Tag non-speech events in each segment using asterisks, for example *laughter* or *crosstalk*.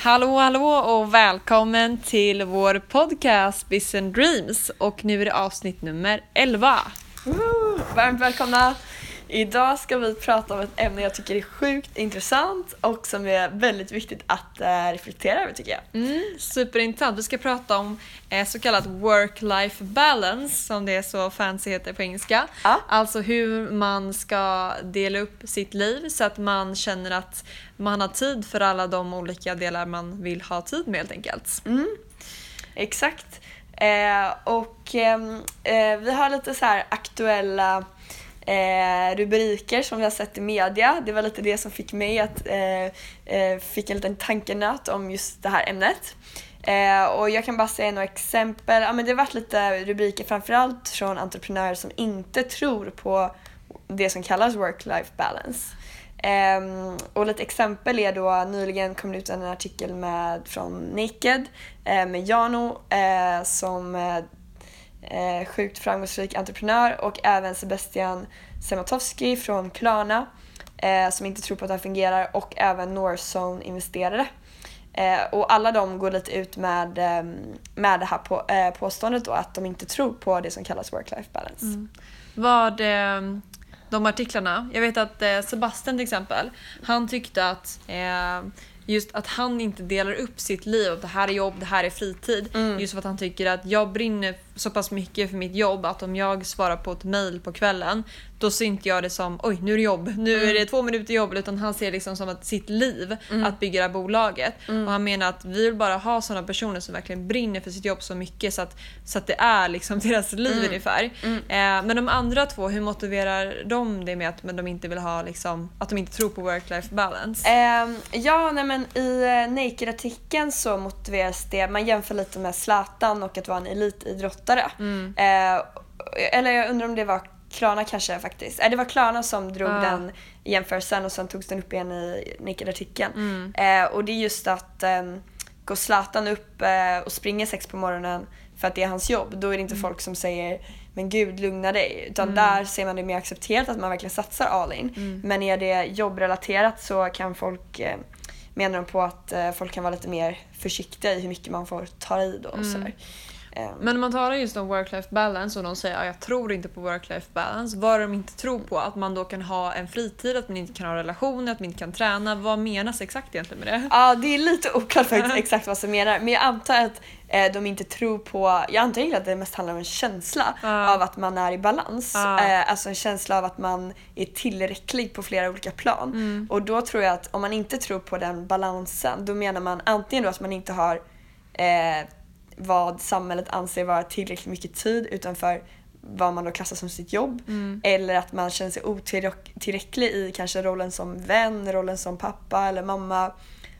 Hallå hallå och välkommen till vår podcast Biz and Dreams och nu är det avsnitt nummer 11. Woo! Varmt välkomna! Idag ska vi prata om ett ämne jag tycker är sjukt intressant och som är väldigt viktigt att eh, reflektera över tycker jag. Mm, superintressant. Vi ska prata om eh, så kallat work-life balance som det är så fancy heter på engelska. Ja. Alltså hur man ska dela upp sitt liv så att man känner att man har tid för alla de olika delar man vill ha tid med helt enkelt. Mm, exakt. Eh, och ehm, eh, vi har lite så här aktuella eh, rubriker som vi har sett i media. Det var lite det som fick mig att eh, eh, fick en liten tankenöt om just det här ämnet. Eh, och jag kan bara säga några exempel. Ja, men det har varit lite rubriker framförallt från entreprenörer som inte tror på det som kallas work-life balance. Um, och lite exempel är då nyligen kom det ut en artikel med, från Naked eh, med Jano eh, som eh, eh, sjukt framgångsrik entreprenör och även Sebastian Sematowski från Klarna eh, som inte tror på att det här fungerar och även Northzone-investerare. Eh, och alla de går lite ut med, eh, med det här på, eh, påståendet då att de inte tror på det som kallas work-life balance. Mm. Vad eh, de artiklarna, jag vet att eh, Sebastian till exempel, han tyckte att eh, just att han inte delar upp sitt liv, att det här är jobb, det här är fritid. Mm. Just för att han tycker att jag brinner så pass mycket för mitt jobb att om jag svarar på ett mail på kvällen då ser inte jag det som oj nu är det jobb, nu Mm. är det två minuter jobb utan han ser liksom som att sitt liv att bygga det här bolaget. Mm. Och han menar att vi vill bara ha sådana personer som verkligen brinner för sitt jobb så mycket så att, så att det är liksom *laughs* deras liv Mm. ungefär. Eh, men de andra två, hur motiverar de det med att men de inte vill ha liksom, att de inte tror på work-life balance? Ehm, ja, nej men i eh, Naked-artikeln så motiveras det, man jämför lite med Zlatan och att vara en elitidrottare. Mm. Eh, eller jag undrar om det var Klarna kanske faktiskt. Eh, det var Klarna som drog Ja. den jämförelsen och sen togs den upp igen i Naked-artikeln. Mm. Eh, och det är just att um, går Zlatan upp eh, och springer sex på morgonen för att det är hans jobb, då är det inte Mm. folk som säger men gud lugna dig. Utan där ser man det mer accepterat att man verkligen satsar all in. Mm. Men är det jobbrelaterat så kan folk, eh, menar de på att eh, folk kan vara lite mer försiktiga i hur mycket man får ta i då och sådär. Eh, Men om man talar just om work-life balance och de säger att jag tror inte på work-life balance. Vad de inte tror på? Att man då kan ha en fritid, att man inte kan ha relationer, att man inte kan träna. Vad menas exakt egentligen med det? Ja, det är lite oklart faktiskt exakt vad som menar. Men jag antar att eh, de inte tror på... Jag antar egentligen att det mest handlar om en känsla Ja. av att man är i balans. Ja. Eh, alltså en känsla av att man är tillräcklig på flera olika plan. Mm. Och då tror jag att om man inte tror på den balansen, då menar man antingen då att man inte har eh, vad samhället anser vara tillräckligt mycket tid utanför vad man då klassar som sitt jobb. Mm. Eller att man känner sig otillräcklig i kanske rollen som vän, rollen som pappa eller mamma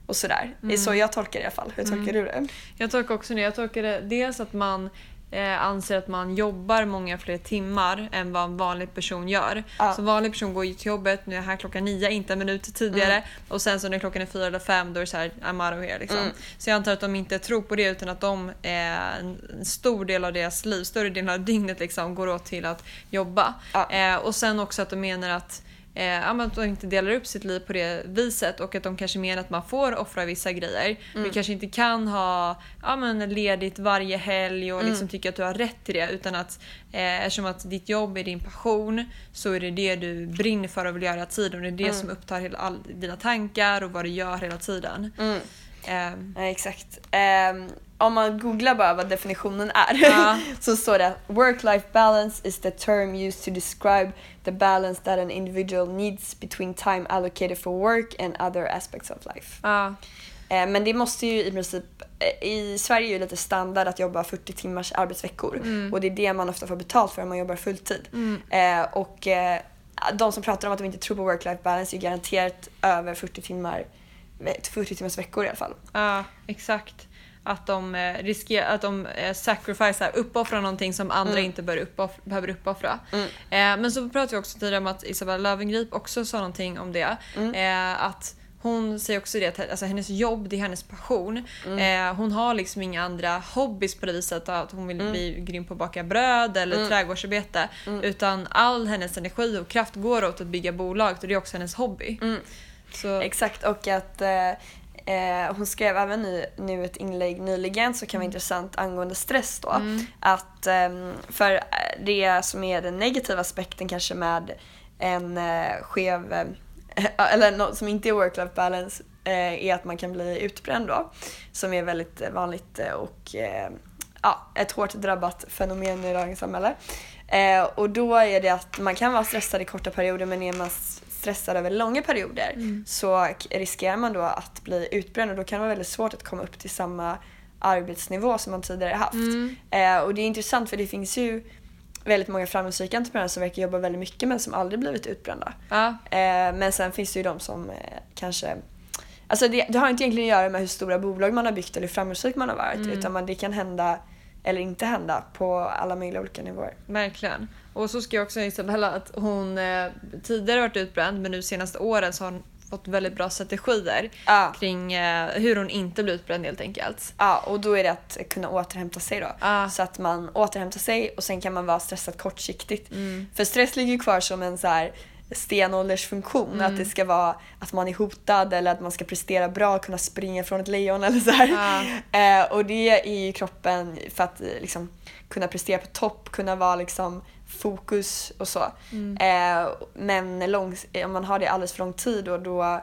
och sådär. Det är så jag tolkar det i alla fall. Hur tolkar du det? Jag tolkar också det. Jag tolkar det dels att man eh, anser att man jobbar många fler timmar än vad en vanlig person gör. Ja. Så en vanlig person går ju till jobbet, nu är jag här klockan nio, inte en minut tidigare. Och sen så när klockan är fyra eller fem då är det så här, I'm out of here. Liksom. Mm. Så jag antar att de inte tror på det utan att de, eh, en stor del av deras liv, större delen av dygnet liksom, går åt till att jobba. Ja. Eh, och sen också att de menar att Eh, att de inte delar upp sitt liv på det viset och att de kanske menar att man får offra vissa grejer. Mm. Du kanske inte kan ha ja, men ledigt varje helg och Mm. liksom tycka att du har rätt till det utan att eh, eftersom att ditt jobb är din passion så är det det du brinner för och vill göra hela tiden och det är det Mm. som upptar hela, all, dina tankar och vad du gör hela tiden. Mm. Eh, Ja, exakt. Ehm, om man googlar bara vad definitionen är Ja. *laughs* så står det Work-life balance is the term used to describe the balance that an individual needs between time allocated for work and other aspects of life. ja. Eh, Men det måste ju i princip, eh, i Sverige är ju lite standard att jobba 40 timmars arbetsveckor Mm. och det är det man ofta får betalt för om man jobbar fulltid. Mm. Eh, och de som pratar om att de inte tror på work-life balance är garanterat över 40 timmar 40 timmars veckor i alla fall. Ja, exakt. Att de eh, riskerar att de eh, sacrificear, uppoffrar någonting som andra Mm. inte bör uppoff behöver uppoffra. Mm. Eh, men så pratade vi också tidigare om att Isabella Löwengrip också sa någonting om det. Mm. Eh, att hon säger också det att alltså, hennes jobb det är hennes passion. Mm. Eh, hon har liksom inga andra hobbys på det viset att hon vill Mm. bli grym på att baka bröd eller Mm. trädgårdsarbete. Mm. Utan all hennes energi och kraft går åt att bygga bolag och det är också hennes hobby. Så, Exakt och att eh, eh, hon skrev även nu, nu ett inlägg nyligen som kan vara intressant angående stress då. Mm. Att ehm, för det som är den negativa aspekten kanske med en eh, skev, eh, *laughs* eller något som inte är work-life balance eh, är att man kan bli utbränd då. Som är väldigt eh, vanligt eh, och eh, ja, ett hårt drabbat fenomen i dagens samhälle. Eh, och då är det att man kan vara stressad i korta perioder men är man stressad över långa perioder så k- riskerar man då att bli utbränd och då kan det vara väldigt svårt att komma upp till samma arbetsnivå som man tidigare haft. Eh, och det är intressant för det finns ju väldigt många framgångsrika entreprenörer som verkar jobba väldigt mycket men som aldrig blivit utbrända. Ja. Eh, men sen finns det ju de som eh, kanske Alltså det, det har inte egentligen att göra med hur stora bolag man har byggt eller hur framgångsrik man har varit utan man, det kan hända eller inte hända på alla möjliga olika nivåer. Verkligen. Och så ska jag också säga Isabella att hon eh, tidigare varit utbränd men nu senaste åren så har hon fått väldigt bra strategier Ja. kring eh, hur hon inte blir utbränd helt enkelt. Ja, och då är det att kunna återhämta sig då. Ja. Så att man återhämtar sig och sen kan man vara stressad kortsiktigt. För stress ligger ju kvar som en så här stenåldersfunktion. Att det ska vara att man är hotad eller att man ska prestera bra, kunna springa från ett lejon eller så här. Eh, och det är ju kroppen för att eh, liksom, kunna prestera på topp, kunna vara liksom fokus och så. Eh, men långs- om man har det alldeles för lång tid då, då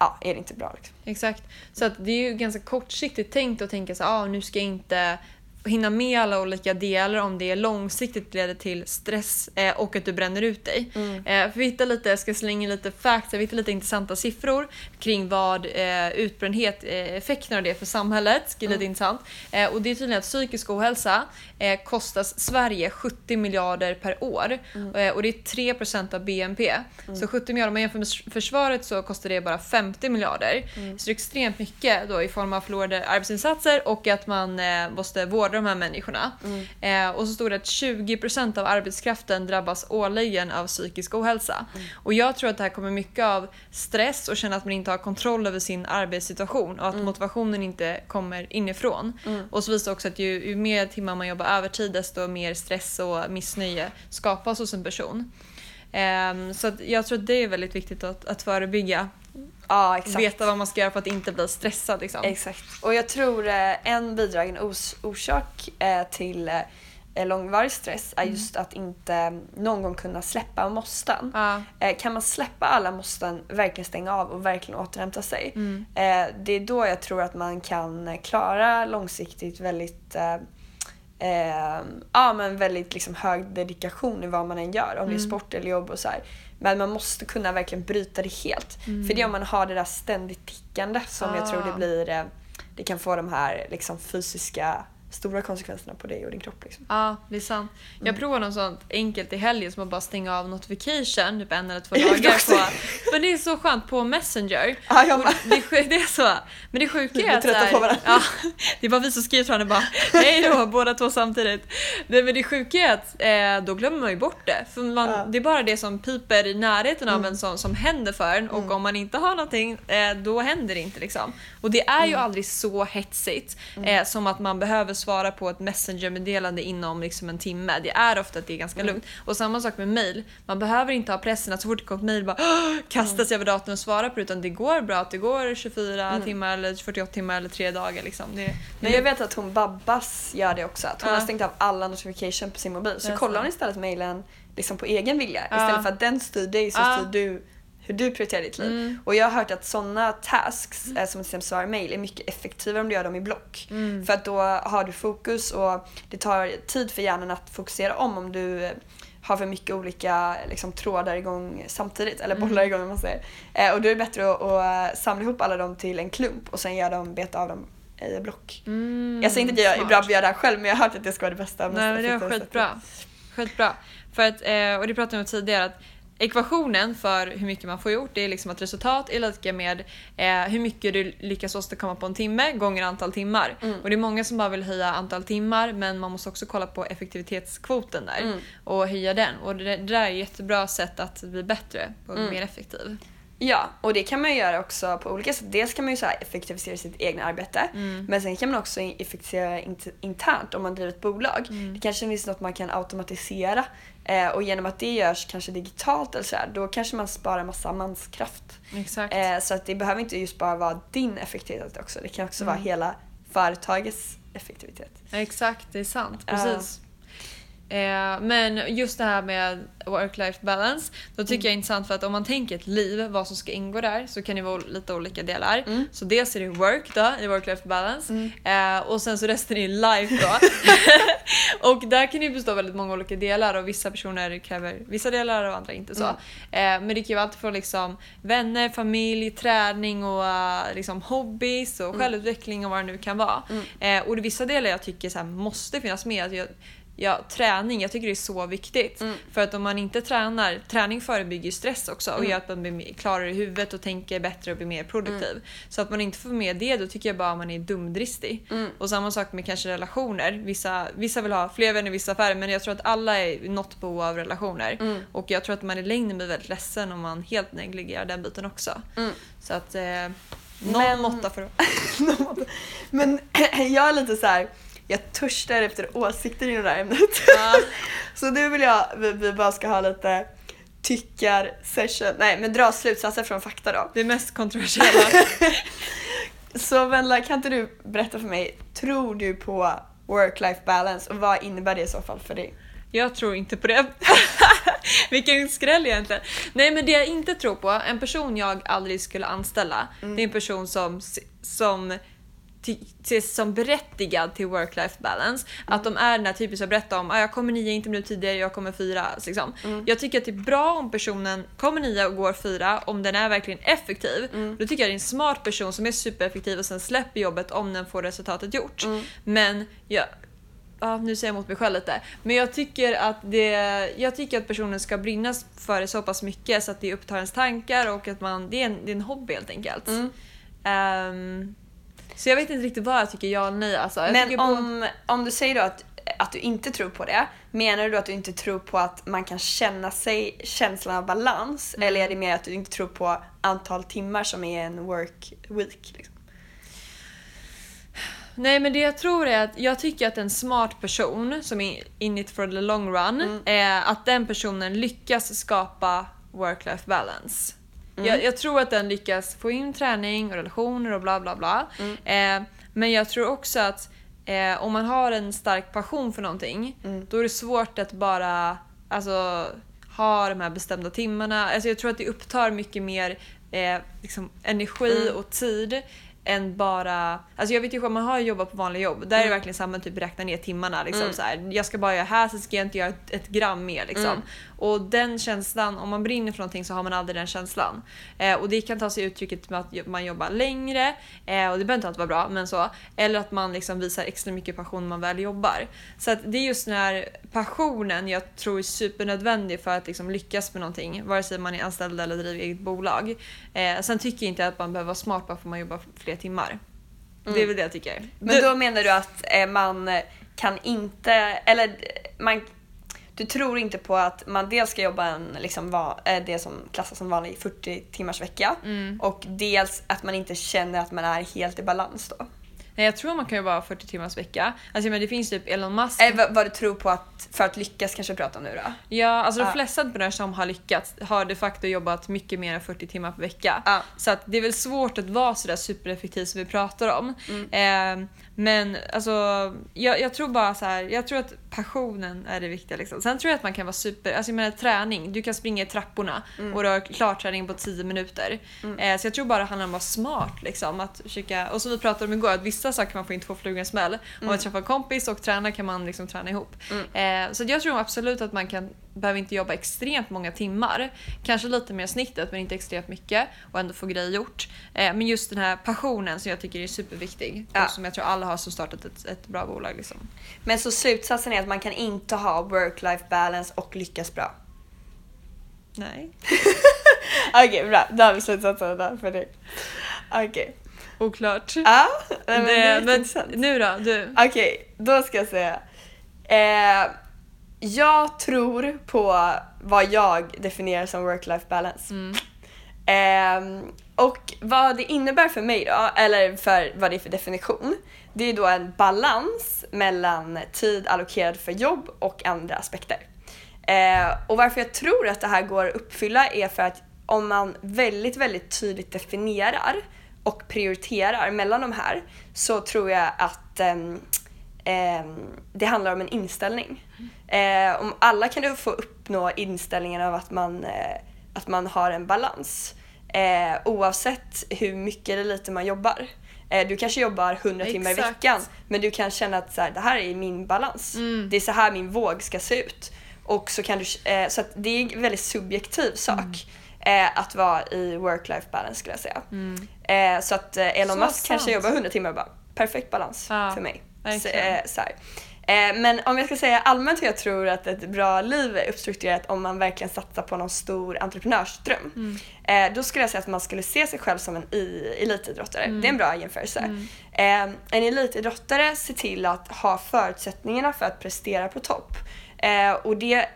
ja, är det inte bra. Liksom. Exakt. Så att det är ju ganska kortsiktigt tänkt att tänka så ah, nu ska jag inte hinna med alla olika delar om det långsiktigt leder till stress eh, och att du bränner ut dig. Eh, för vi hittar lite, jag ska slänga lite facts, vi hittar lite intressanta siffror kring vad eh, utbrändhet, eh, effekterna av det för samhället. Det är lite intressant. Eh, och det är tydligen att psykisk ohälsa eh, kostas Sverige 70 miljarder per år. Eh, och det är 3% av BNP. Så 70 miljarder, om man jämför med försvaret så kostar det bara 50 miljarder. Så det är extremt mycket då i form av förlorade arbetsinsatser och att man eh, måste vårda de här människorna. Eh, och så står det att 20% av arbetskraften drabbas årligen av psykisk ohälsa. Och jag tror att det här kommer mycket av stress och känna att man inte har kontroll över sin arbetssituation och att motivationen inte kommer inifrån. Och så visar det också att ju, ju mer timmar man jobbar övertid desto mer stress och missnöje skapas hos en person. Ehm, så jag tror att det är väldigt viktigt att, att förebygga. Ja, exakt. Veta vad man ska göra för att inte bli stressad. Liksom. Exakt. Och jag tror eh, en bidragande orsak eh, till eh, långvarig stress är just att inte någon gång kunna släppa måsten. Ja. Eh, kan man släppa alla måsten, verkligen stänga av och verkligen återhämta sig. Eh, det är då jag tror att man kan klara långsiktigt väldigt eh, eh, ja, men väldigt liksom hög dedikation i vad man än gör. Om det är sport eller jobb och så här. Men man måste kunna verkligen bryta det helt. För det är om man har det där ständigt tickande som jag tror det Ah. blir eh, det kan få de här liksom, fysiska stora konsekvenserna på dig och din kropp. Liksom. Ja, det är sant. Jag Mm. provade något sånt enkelt i helgen som att bara stänga av notification typ en eller två *laughs* dagar på. Men det är så skönt på Messenger. Ja, jag det, *laughs* det är så. Men det sjuka Vi är att... här- på varandra. Ja, det är bara vi som skriver till varandra bara hej då, *laughs* båda två samtidigt. Nej, men det sjuka är att eh, då glömmer man ju bort det. För man, Ja. Mm. Det är bara det som piper i närheten av en som, som händer för en och om man inte har någonting eh, då händer det inte liksom. Och det är ju Mm. aldrig så hetsigt eh, som att man behöver svara på ett messengermeddelande inom liksom en timme. Det är ofta att det är ganska Mm. lugnt. Och samma sak med mail. Man behöver inte ha pressen att så fort det kommer ett mail bara "Åh!" kastas över datorn och svara på det utan det går bra att det går 24 Mm. timmar eller 48 timmar eller tre dagar liksom. Det, Men jag vet att hon Babbas gör det också. Att hon Ja. har stängt av alla notification på sin mobil. Så kollar hon istället mejlen liksom på egen vilja. Ja. Istället för att den styr dig så styr du hur du prioriterar ditt liv. Mm. Och jag har hört att sådana tasks eh, som till exempel svara mejl är mycket effektivare om du gör dem i block. Mm. För att då har du fokus och det tar tid för hjärnan att fokusera om om du eh, har för mycket olika liksom, trådar igång samtidigt, eller bollar igång om man säger. Eh, och då är det bättre att, att eh, samla ihop alla dem till en klump och sen göra dem, beta av dem i block. Mm, Jag säger inte att jag är bra på att göra det här själv men jag har hört att det ska vara det bästa. Nej men det var skitbra. Skitbra. För att, eh, och det pratade vi om tidigare, att ekvationen för hur mycket man får gjort det är liksom att resultat är lika med eh, hur mycket du lyckas åstadkomma på en timme gånger antal timmar. Mm. Och det är många som bara vill höja antal timmar men man måste också kolla på effektivitetskvoten där Mm. och höja den. Och det, det där är ett jättebra sätt att bli bättre och Mm. mer effektiv. Ja, och det kan man ju göra också på olika sätt. Dels kan man ju så effektivisera sitt egna arbete, Mm. men sen kan man också effektivisera int- internt om man driver ett bolag. Mm. Det kanske finns något man kan automatisera eh, och genom att det görs kanske digitalt eller så här, då kanske man sparar massa manskraft. Eh, så att det behöver inte just bara vara din effektivitet också, det kan också Mm. vara hela företagets effektivitet. Exakt, det är sant. Ja. Precis. Eh, men just det här med work-life balance, då tycker Mm. jag är intressant för att om man tänker ett liv, vad som ska ingå där, så kan det vara lite olika delar. Mm. Så dels är det work då, i work-life balance, eh, och sen så resten är life då. *laughs* och där kan det bestå av väldigt många olika delar och vissa personer kräver vissa delar och andra inte så. Mm. Eh, men det kan ju vara allt från liksom vänner, familj, träning och eh, liksom hobbies och självutveckling och vad det nu kan vara. Eh, och det är vissa delar jag tycker så här, måste finnas med. Att jag, Ja, träning, jag tycker det är så viktigt. För att om man inte tränar, träning förebygger stress också och gör att man blir klarare i huvudet och tänker bättre och blir mer produktiv. Så att man inte får med det, då tycker jag bara man är dumdristig. Och samma sak med kanske relationer. Vissa, vissa vill ha fler vänner, vissa färre, men jag tror att alla är något behov av relationer. Och jag tror att man i längden blir väldigt ledsen om man helt negligerar den biten också. Så att eh, någon Men- måtta för *laughs* Men *clears throat* jag är lite så här. Jag törstar efter åsikter i det här ämnet. Ja. *laughs* Så nu vill jag vi, vi bara ska ha lite tyckar-session. Nej, men dra slutsatser från fakta då. Det mest kontroversiella. *laughs* Så Vendela, kan inte du berätta för mig, tror du på work-life balance och vad innebär det i så fall för dig? Jag tror inte på det. *laughs* Vilken skräll egentligen. Nej men det jag inte tror på, en person jag aldrig skulle anställa, det är en person som, som ses som berättigad till work-life balance. Att de är den här typen som berättar om ah, jag kommer nio, inte minuter tidigare, jag kommer fyra. Liksom. Jag tycker att det är bra om personen kommer nio och går fyra, om den är verkligen effektiv. Då tycker jag det är en smart person som är supereffektiv och sen släpper jobbet om den får resultatet gjort. Men jag, Ja, nu säger jag emot mig själv lite. Men jag tycker att det, jag tycker att personen ska brinna för det så pass mycket så att det upptar ens tankar och att man, det är en, det är en hobby helt enkelt. Ehm, så jag vet inte riktigt vad jag tycker ja eller nej. Alltså, jag Men på- om, om du säger då att, att du inte tror på det, menar du då att du inte tror på att man kan känna sig känslan av balans? Mm. Eller är det mer att du inte tror på antal timmar som är en work week? Liksom? Nej men det jag tror är att jag tycker att en smart person som är in it for the long run, Mm. är att den personen lyckas skapa work-life balance. Mm. Jag, jag tror att den lyckas få in träning och relationer och bla bla bla. Mm. Eh, men jag tror också att eh, om man har en stark passion för någonting, Mm. då är det svårt att bara alltså, ha de här bestämda timmarna. Alltså, jag tror att det upptar mycket mer eh, liksom, energi Mm. och tid än bara... Alltså jag vet ju själv, man har jobbat på vanliga jobb. Där är Mm. det verkligen samma typ räkna ner timmarna. Liksom, så här, jag ska bara göra här, sen ska jag inte göra ett, ett gram mer. Liksom. Mm. Och den känslan, om man brinner för någonting så har man aldrig den känslan. Eh, och det kan ta sig uttrycket med att man jobbar längre, eh, och det behöver inte alltid vara bra, men så. Eller att man liksom visar extra mycket passion när man väl jobbar. Så det är just den här passionen jag tror är supernödvändig för att liksom lyckas med någonting. Vare sig man är anställd eller driver eget bolag. Eh, sen tycker jag inte att man behöver vara smart bara för att man jobbar fler timmar. Det är väl det jag tycker. Men Du- då menar du att eh, man eh, kan inte, eller eh, man, du tror inte på att man dels ska jobba en, liksom, va, det som klassas som vanlig 40 timmars vecka Mm. och dels att man inte känner att man är helt i balans då? Nej, jag tror man kan jobba 40 timmars vecka. Alltså, men det finns typ Elon Musk. Eller vad, vad du tror på att, för att lyckas kanske prata om nu då? Ja, alltså de Ja. flesta entreprenörer som har lyckats har de facto jobbat mycket mer än 40 timmar per vecka. Ja. Så att det är väl svårt att vara sådär supereffektiv som vi pratar om. Eh, men alltså, jag, jag tror bara så här, jag tror att passionen är det viktiga. Liksom. Sen tror jag att man kan vara super, alltså jag menar träning, du kan springa i trapporna och du har klart träning på 10 minuter. Eh, så jag tror bara det handlar om att vara smart. Liksom, att försöka, och som vi pratade om igår, att vissa saker man får inte i en smäll. Om man träffar en kompis och tränar kan man liksom träna ihop. Eh, så jag tror absolut att man kan, behöver inte jobba extremt många timmar. Kanske lite mer snittet men inte extremt mycket och ändå få grejer gjort. Eh, men just den här passionen som jag tycker är superviktig Ja. och som jag tror alla har som startat ett, ett bra bolag. Liksom. Men så slutsatsen är att man kan inte ha work-life balance och lyckas bra? Nej. *laughs* Okej, bra. Då har vi slutsatsen där för dig. Okej. Oklart. Ja, men det men nu då, du. Okej, då ska jag säga. Eh, jag tror på vad jag definierar som work-life balance. Mm. Ehm, och vad det innebär för mig då, eller för vad det är för definition, det är då en balans mellan tid allokerad för jobb och andra aspekter. Eh, och varför jag tror att det här går att uppfylla är för att om man väldigt, väldigt tydligt definierar och prioriterar mellan de här så tror jag att ehm, ehm, det handlar om en inställning. Eh, om alla kan du få uppnå inställningen av att man, eh, att man har en balans. Eh, oavsett hur mycket eller lite man jobbar. Du kanske jobbar 100 timmar i Exakt. veckan men du kan känna att så här, det här är min balans. Mm. Det är så här min våg ska se ut. Och så kan du, så det är en väldigt subjektiv sak Mm. Eh, att vara i work-life balance skulle jag säga. Eh, så att eh, Elon Så Musk kanske sant. jobbar 100 timmar och bara perfekt balans Ja, för mig. Så, eh, så men om jag ska säga allmänt hur jag tror att ett bra liv är uppstrukturerat om man verkligen satsar på någon stor entreprenörsdröm. Mm. Då skulle jag säga att man skulle se sig själv som en elitidrottare. Mm. Det är en bra jämförelse. Eh, en elitidrottare ser till att ha förutsättningarna för att prestera på topp. Och, det,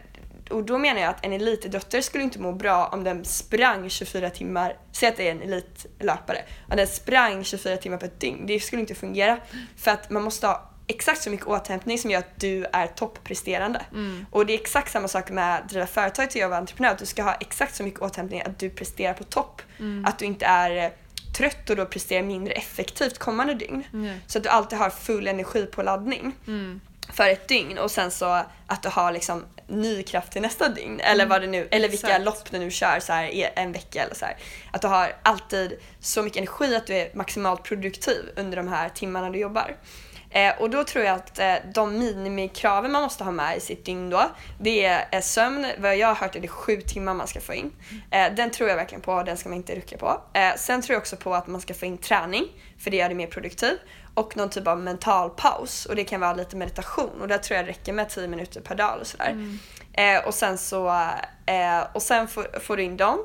och då menar jag att en elitidrottare skulle inte må bra om den sprang 24 timmar, säg att det är en elitlöpare, om den sprang 24 timmar på ett dygn. Det skulle inte fungera. För att man måste ha exakt så mycket återhämtning som gör att du är toppresterande. Mm. Och det är exakt samma sak med att driva företag till att vara entreprenör. Du ska ha exakt så mycket återhämtning att du presterar på topp. Mm. Att du inte är eh, trött och då presterar mindre effektivt kommande dygn. Mm. Så att du alltid har full energipåladdning Mm. För ett dygn och sen så att du har liksom ny kraft till nästa dygn. Eller vad det nu, eller vilka Exakt. lopp du nu kör så här, en vecka eller så här. Att du har alltid så mycket energi att du är maximalt produktiv under de här timmarna du jobbar. Eh, och då tror jag att eh, de minimikraven man måste ha med i sitt dygn då, det är eh, sömn, vad jag har hört är det sju timmar man ska få in. Eh, den tror jag verkligen på, den ska man inte rucka på. Eh, sen tror jag också på att man ska få in träning, för det gör dig mer produktiv. Och någon typ av mental paus, och det kan vara lite meditation. Och där tror jag räcker med 10 minuter per dag och sådär. Eh, och sen så, eh, och sen får, får du in dem.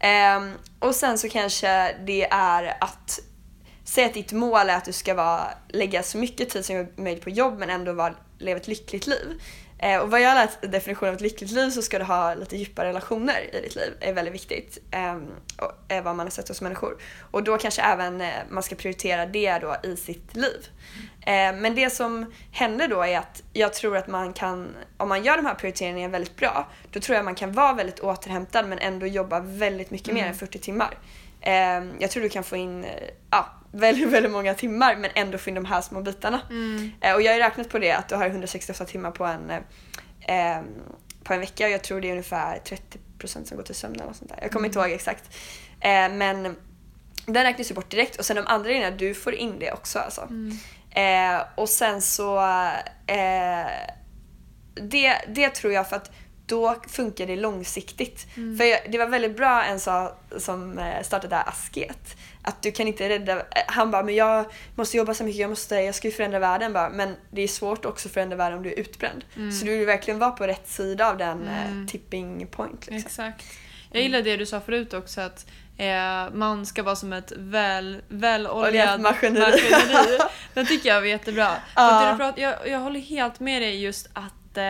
Ehm, och sen så kanske det är att Säg att ditt mål är att du ska vara, lägga så mycket tid som möjligt på jobb men ändå vara, leva ett lyckligt liv. Eh, och vad jag har lärt definitionen av ett lyckligt liv så ska du ha lite djupare relationer i ditt liv. är väldigt viktigt. Eh, och, eh, vad man har sett hos människor. Och då kanske även eh, man ska prioritera det då i sitt liv. Eh, men det som händer då är att jag tror att man kan, om man gör de här prioriteringarna väldigt bra, då tror jag man kan vara väldigt återhämtad men ändå jobba väldigt mycket mer än 40 timmar. Eh, jag tror du kan få in eh, ja, väldigt, väldigt många timmar men ändå få in de här små bitarna. Mm. Eh, och jag har räknat på det att du har 168 timmar på en, eh, eh, på en vecka och jag tror det är ungefär 30% som går till sömn eller sånt där. Jag kommer inte ihåg exakt. Men den räknas ju bort direkt och sen de andra grejerna, du får in det också alltså. Eh, och sen så eh, det, det tror jag för att då funkar det långsiktigt. För jag, det var väldigt bra en sa som eh, startade Asket. Att du kan inte rädda, eh, han bara men jag måste jobba så mycket, jag, måste, jag ska ju förändra världen bara. Men det är svårt också att förändra världen om du är utbränd. Så du vill verkligen vara på rätt sida av den eh, tipping point. Liksom. Exakt. Jag gillar det du sa förut också att eh, man ska vara som ett väl, väloljat Oljat maskineri. maskineri. Den tycker jag var jättebra. *laughs* Ja. Det pratar, jag, jag håller helt med dig just att, eh,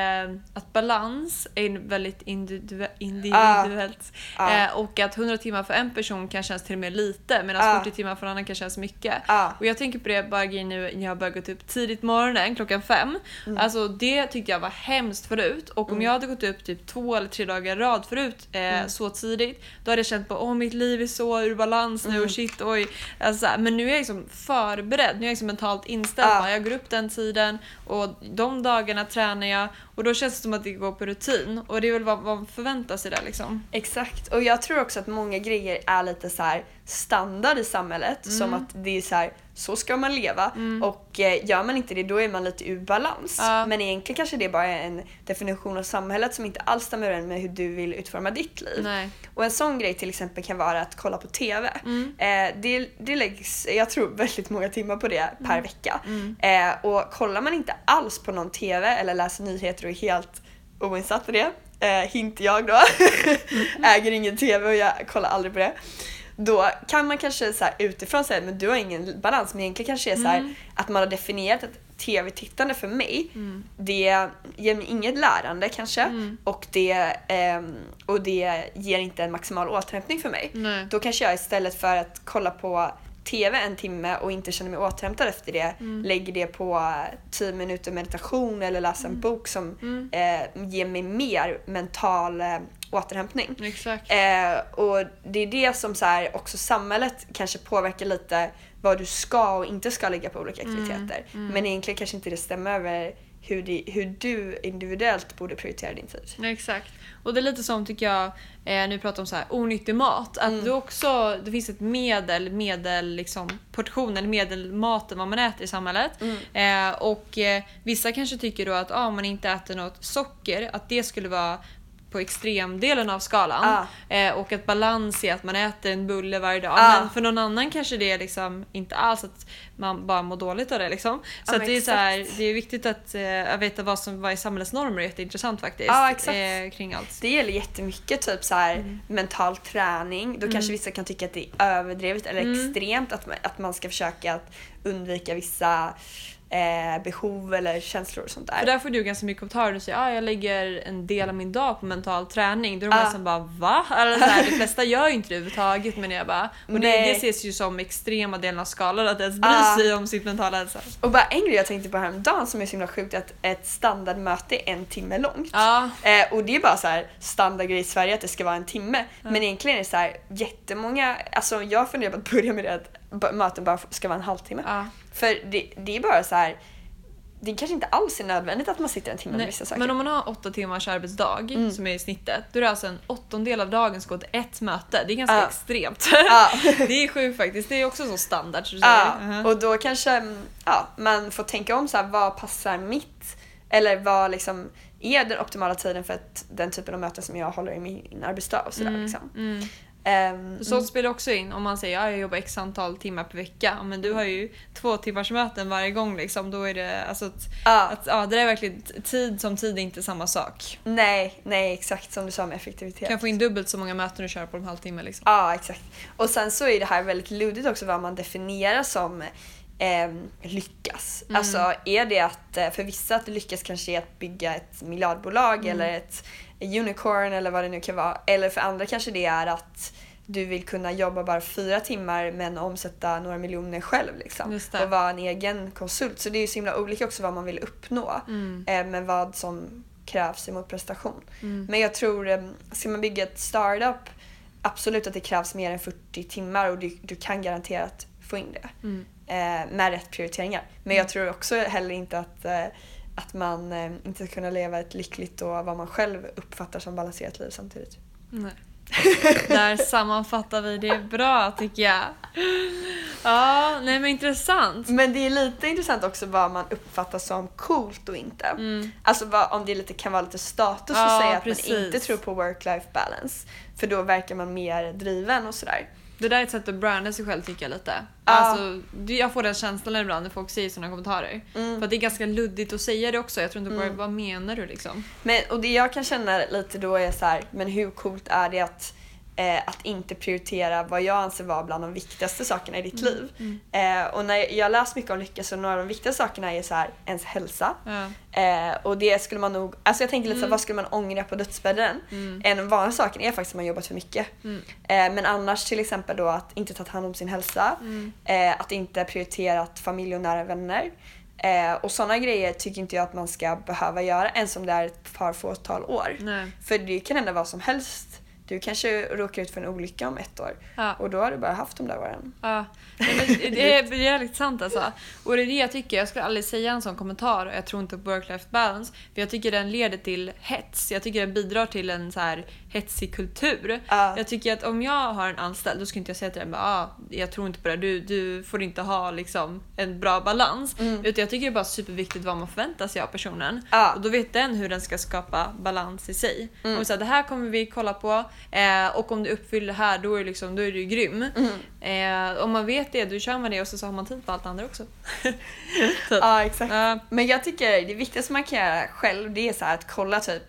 att balans är väldigt individu- individuellt. Ja. Eh, och att 100 timmar för en person kan kännas till och med lite medan Ja. 40 timmar för en annan kan kännas mycket. Ja. Och jag tänker på det bara nu när jag har börjat gå upp tidigt morgonen klockan fem. Mm. Alltså det tyckte jag var hemskt förut och om jag hade gått upp typ två eller tre dagar i rad förut eh, Mm. så tidigt då hade jag känt på åh mitt liv är så ur balans nu Mm. och shit oj. Alltså, men nu är jag liksom förberedd, nu är jag liksom mentalt inställd. På, Jag går upp den tiden och de dagarna tränar jag och då känns det som att det går på rutin och det är väl vad man förväntar sig där liksom. Exakt, och jag tror också att många grejer är lite så här standard i samhället. Mm. Som att det är så här, så ska man leva. Och eh, gör man inte det då är man lite ur balans. Ja. Men egentligen kanske det bara är en definition av samhället som inte alls stämmer överens med hur du vill utforma ditt liv. Nej. Och en sån grej till exempel kan vara att kolla på TV. Mm. Eh, det, det läggs, jag tror, väldigt många timmar på det Mm. per vecka. Eh, och kollar man inte alls på någon TV eller läser nyheter och är helt oinsatt i det, eh, hint jag då, *laughs* äger ingen TV och jag kollar aldrig på det. Då kan man kanske så här utifrån säga men du har ingen balans. Men egentligen kanske det är så här, att man har definierat att tv-tittande för mig, det ger mig inget lärande kanske och, det, ehm, och det ger inte en maximal återhämtning för mig. Nej. Då kanske jag istället för att kolla på TV en timme och inte känna mig återhämtad efter det lägger det på 10 minuter meditation eller läsa en bok som eh, ger mig mer mental eh, återhämtning. Exakt. Eh, och det är det som så här, också samhället kanske påverkar lite vad du ska och inte ska lägga på olika aktiviteter. Men egentligen kanske inte det stämmer över hur, det, hur du individuellt borde prioritera din tid. Exakt. Och det är lite som tycker jag, eh, nu pratar om så här onyttig mat, att Mm. du också, det finns ett medel, medel liksom, portion eller medelmaten vad man äter i samhället. Mm. Eh, och eh, vissa kanske tycker då att ah, om man inte äter något socker, att det skulle vara på extremdelen av skalan. Eh, och att balans är att man äter en bulle varje dag. Ja. Men för någon annan kanske det är liksom inte alls att man bara mår dåligt av det. Liksom. Så men det, är så här, det är viktigt att eh, veta vad som vad är samhällets normer. Det är jätteintressant faktiskt. Eh, kring allt. Det gäller jättemycket typ så här Mm. mental träning. Då kanske vissa kan tycka att det är överdrivet eller Mm. extremt att man, att man ska försöka att undvika vissa eh, behov eller känslor och sånt där. För där får du ganska mycket kommentarer. Du säger att ah, jag lägger en del av min dag på mental träning. Då är de Ja. som bara va? Eller så här, de flesta *laughs* gör ju inte det överhuvudtaget. Men jag bara, och det, det ses ju som extrema delen av skalan att ens bry Ja. sig om sitt mentala hälsa. Och bara en grej jag tänkte på häromdagen som är så himla sjukt är att ett standardmöte är en timme långt. Ja, Eh, och det är bara så här standardgrej i Sverige att det ska vara en timme. Men egentligen är det så här jättemånga, alltså jag funderar på att börja med det att möten bara ska vara en halvtimme. ja. För det, det är bara så här. det kanske inte alls är nödvändigt att man sitter en timme med vissa saker. men om man har åtta timmars arbetsdag Mm. som är i snittet, då är det alltså en åttondel av dagen som går till ett möte. Det är ganska Ja. extremt. Ja. *laughs* det är sjukt faktiskt. Det är också så standard. Så. Ja, Mhm. och då kanske mm, ja, man får tänka om så här, vad passar mitt eller vad liksom är den optimala tiden för att den typen av möten som jag håller i min arbetsdag och sådär. Liksom. Mm. Ehm, Så spelar också in om man säger att jag jobbar x antal timmar per vecka. Ja, Men du har ju två timmars möten varje gång liksom. Då är det alltså att, ja, att ja, det är verkligen tid som tid är inte samma sak. nej, nej exakt som du sa med Du effektivitet. kan få in dubbelt så många möten du kör på en halvtimme liksom. Ja, exakt. Och sen så är det här väldigt luddigt också vad man definierar som ehm, lyckas. Mm. Alltså är det att, eh, för vissa att lyckas kanske är att bygga ett miljardbolag Mm. eller ett unicorn eller vad det nu kan vara. Eller för andra kanske det är att du vill kunna jobba bara fyra timmar men omsätta några miljoner själv liksom. Och vara en egen konsult. Så det är ju så himla olika också vad man vill uppnå. Mm. Eh, men vad som krävs emot prestation. Mm. Men jag tror, eh, ska man bygga ett startup, absolut att det krävs mer än 40 timmar och du, du kan garanterat få in det. Mm. Eh, med rätt prioriteringar. Men jag tror också heller inte att, eh, att man eh, inte ska kunna leva ett lyckligt och vad man själv uppfattar som balanserat liv samtidigt. Nej. *laughs* Där sammanfattar vi det bra tycker jag. Ja, nej men intressant. Men det är lite intressant också vad man uppfattar som coolt och inte. Mm. Alltså vad, om det lite, kan vara lite status Ja, att säga att precis. man inte tror på work-life balance. För då verkar man mer driven och sådär. Det där är ett sätt att branda sig själv tycker jag lite. Ja. Alltså, jag får den känslan ibland när folk säger sådana kommentarer. Mm. För att det är ganska luddigt att säga det också. Jag tror inte bara, Mm. vad menar du liksom? Men, och det jag kan känna lite då är så här, men hur coolt är det att, eh, att inte prioritera vad jag anser vara bland de viktigaste sakerna i ditt liv? Eh, och när jag läst mycket om lycka så några av de viktigaste sakerna är så här, ens hälsa. Ja. Eh, och det skulle man nog, alltså jag tänker lite så Mm. vad skulle man ångra på dödsbädden? Mm. En vanlig sak är faktiskt att man jobbat för mycket. Mm. Eh, men annars till exempel då att inte ta hand om sin hälsa, Mm. eh, att inte prioritera familj och nära vänner. Eh, och sådana grejer tycker inte jag att man ska behöva göra ens om det är ett par fåtal år. Nej. För det kan hända vad som helst. Du kanske råkar ut för en olycka om ett år Ja. och då har du bara haft de där åren. Ja, det är jävligt sant alltså. Och det är det jag tycker, jag skulle aldrig säga en sån kommentar jag tror inte på work-life balance. För jag tycker den leder till hets. Jag tycker den bidrar till en så här hetsig kultur. Ja. Jag tycker att om jag har en anställd då ska inte jag säga till den bara, ah, jag tror inte på det, du, du får inte ha liksom en bra balans. Mm. Utan jag tycker det är bara superviktigt vad man förväntar sig av personen. Ja. Och då vet den hur den ska skapa balans i sig. Mm. Och så här, det här kommer vi kolla på eh, och om du uppfyller det här då är, det liksom, då är du grym. Mm. Eh, om man vet det, då kör man det och så, så har man tid på allt andra också. *laughs* Ja, exakt. ja, Men jag tycker det viktigaste man kan göra själv det är så att kolla typ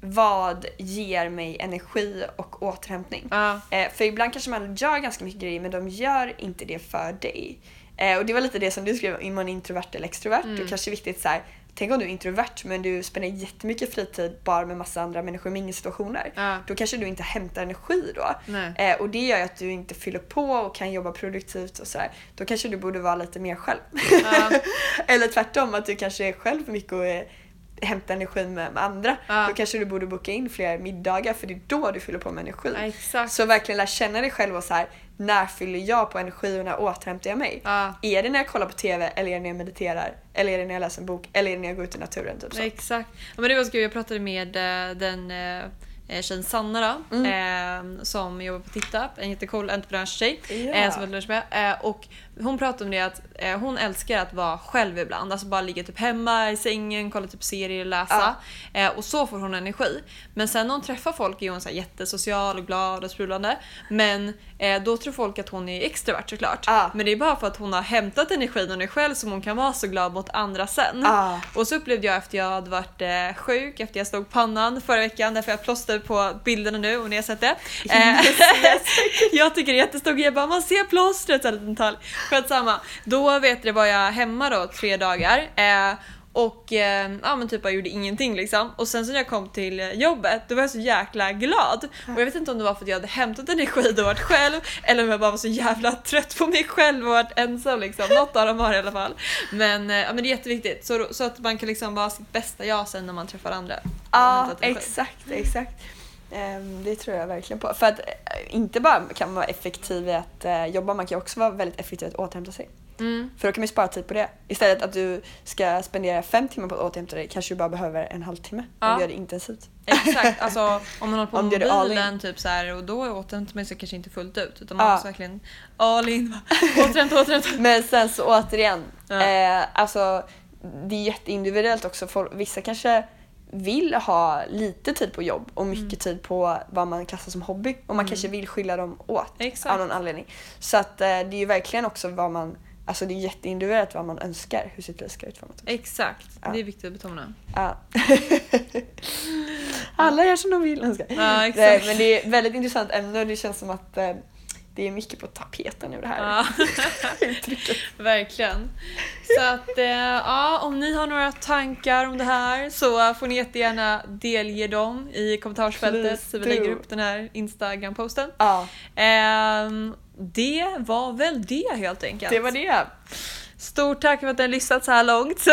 vad ger mig energi och återhämtning? Ja. Eh, för ibland kanske man gör ganska mycket grejer men de gör inte det för dig. Eh, och det var lite det som du skrev, är man introvert eller extrovert? Mm. Det kanske är viktigt så här, tänk om du är introvert men du spenderar jättemycket fritid bara med massa andra människor i situationer. Ja. Då kanske du inte hämtar energi då. Eh, och det gör ju att du inte fyller på och kan jobba produktivt och sådär. Då kanske du borde vara lite mer själv. Ja. *laughs* Eller tvärtom, att du kanske är själv mycket och eh, hämtar energi med, med andra. Ja. Då kanske du borde boka in fler middagar för det är då du fyller på med energi. Ja, exakt. Så verkligen lära känna dig själv och så här, när fyller jag på energi och när återhämtar jag mig? Ja. Är det när jag kollar på TV eller är det när jag mediterar? Eller är det när jag läser en bok? Eller är det när jag går ut i naturen? Typ så. Exakt. Ja, men det var så kul, jag pratade med eh, den eh, eh, tjejen Sanna då, Mm. eh, som jobbar på TittUp, en jättecool entreprenörstjej. Ja. Eh, som jag lunch med. Eh, och hon pratade om det att eh, hon älskar att vara själv ibland. Alltså bara ligga typ hemma i sängen, kolla typ serier, läsa. Eh, och så får hon energi. Men sen när hon träffar folk är hon så här jättesocial och glad och sprudlande. Men eh, då tror folk att hon är extrovert såklart. Ja. Men det är bara för att hon har hämtat energin och är själv som hon kan vara så glad mot andra sen. Ja. Och så upplevde jag efter jag hade varit eh, sjuk, efter jag slog pannan förra veckan, därför jag plåster på bilderna nu och ni har sett det. Eh, *laughs* jag tycker det är jättestor grej, jag bara man ser plåstret, så här liten detalj. Skitsamma. Då vet du var jag hemma då tre dagar. Eh, och eh, ja men typ jag gjorde ingenting liksom. Och sen så när jag kom till jobbet då var jag så jäkla glad. Och jag vet inte om det var för att jag hade hämtat energi och varit själv eller om jag bara var så jävla trött på mig själv och varit ensam liksom. Något av dem var i alla fall. Men, eh, ja, men det är jätteviktigt så, så att man kan liksom vara sitt bästa jag sen när man träffar andra. Ja, energi. exakt, exakt. Ehm, det tror jag verkligen på. För att eh, inte bara kan man vara effektiv i att eh, jobba, man kan också vara väldigt effektiv i att återhämta sig. Mm. För då kan man ju spara tid på det. Istället att du ska spendera fem timmar på att återhämta dig kanske du bara behöver en halvtimme Ja. om du gör det intensivt. Exakt, *laughs* alltså om man håller på med mobilen typ så här, och då återhämtar man sig kanske inte fullt ut utan man Ja. måste verkligen all in. *laughs* Återhämta, återhämta. Men sen så återigen, Ja. eh, alltså det är jätteindividuellt också. Folk, vissa kanske vill ha lite tid på jobb och mycket Mm. tid på vad man klassar som hobby och man kanske vill skilja dem åt Exakt. av någon anledning. Så att eh, det är ju verkligen också vad man, alltså det är jätteindividuellt vad man önskar hur sitt liv ska utformas. Exakt, Ja. det är viktigt att betona. Ja. *laughs* Alla gör som de vill. önskar. Ja, exakt. Men det är ett väldigt intressant ämne och det känns som att eh, det är mycket på tapeten nu det här *laughs* uttrycket. *laughs* verkligen. Så att eh, ja, om ni har några tankar om det här så får ni jättegärna delge dem i kommentarsfältet så vi lägger upp den här Instagram-posten. Ja, Ehm, det var väl det helt enkelt. det var det. Stort tack för att ni har lyssnat så här långt.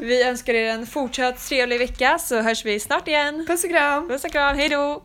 Vi önskar er en fortsatt trevlig vecka så hörs vi snart igen. Puss och kram! Puss och kram, hejdå!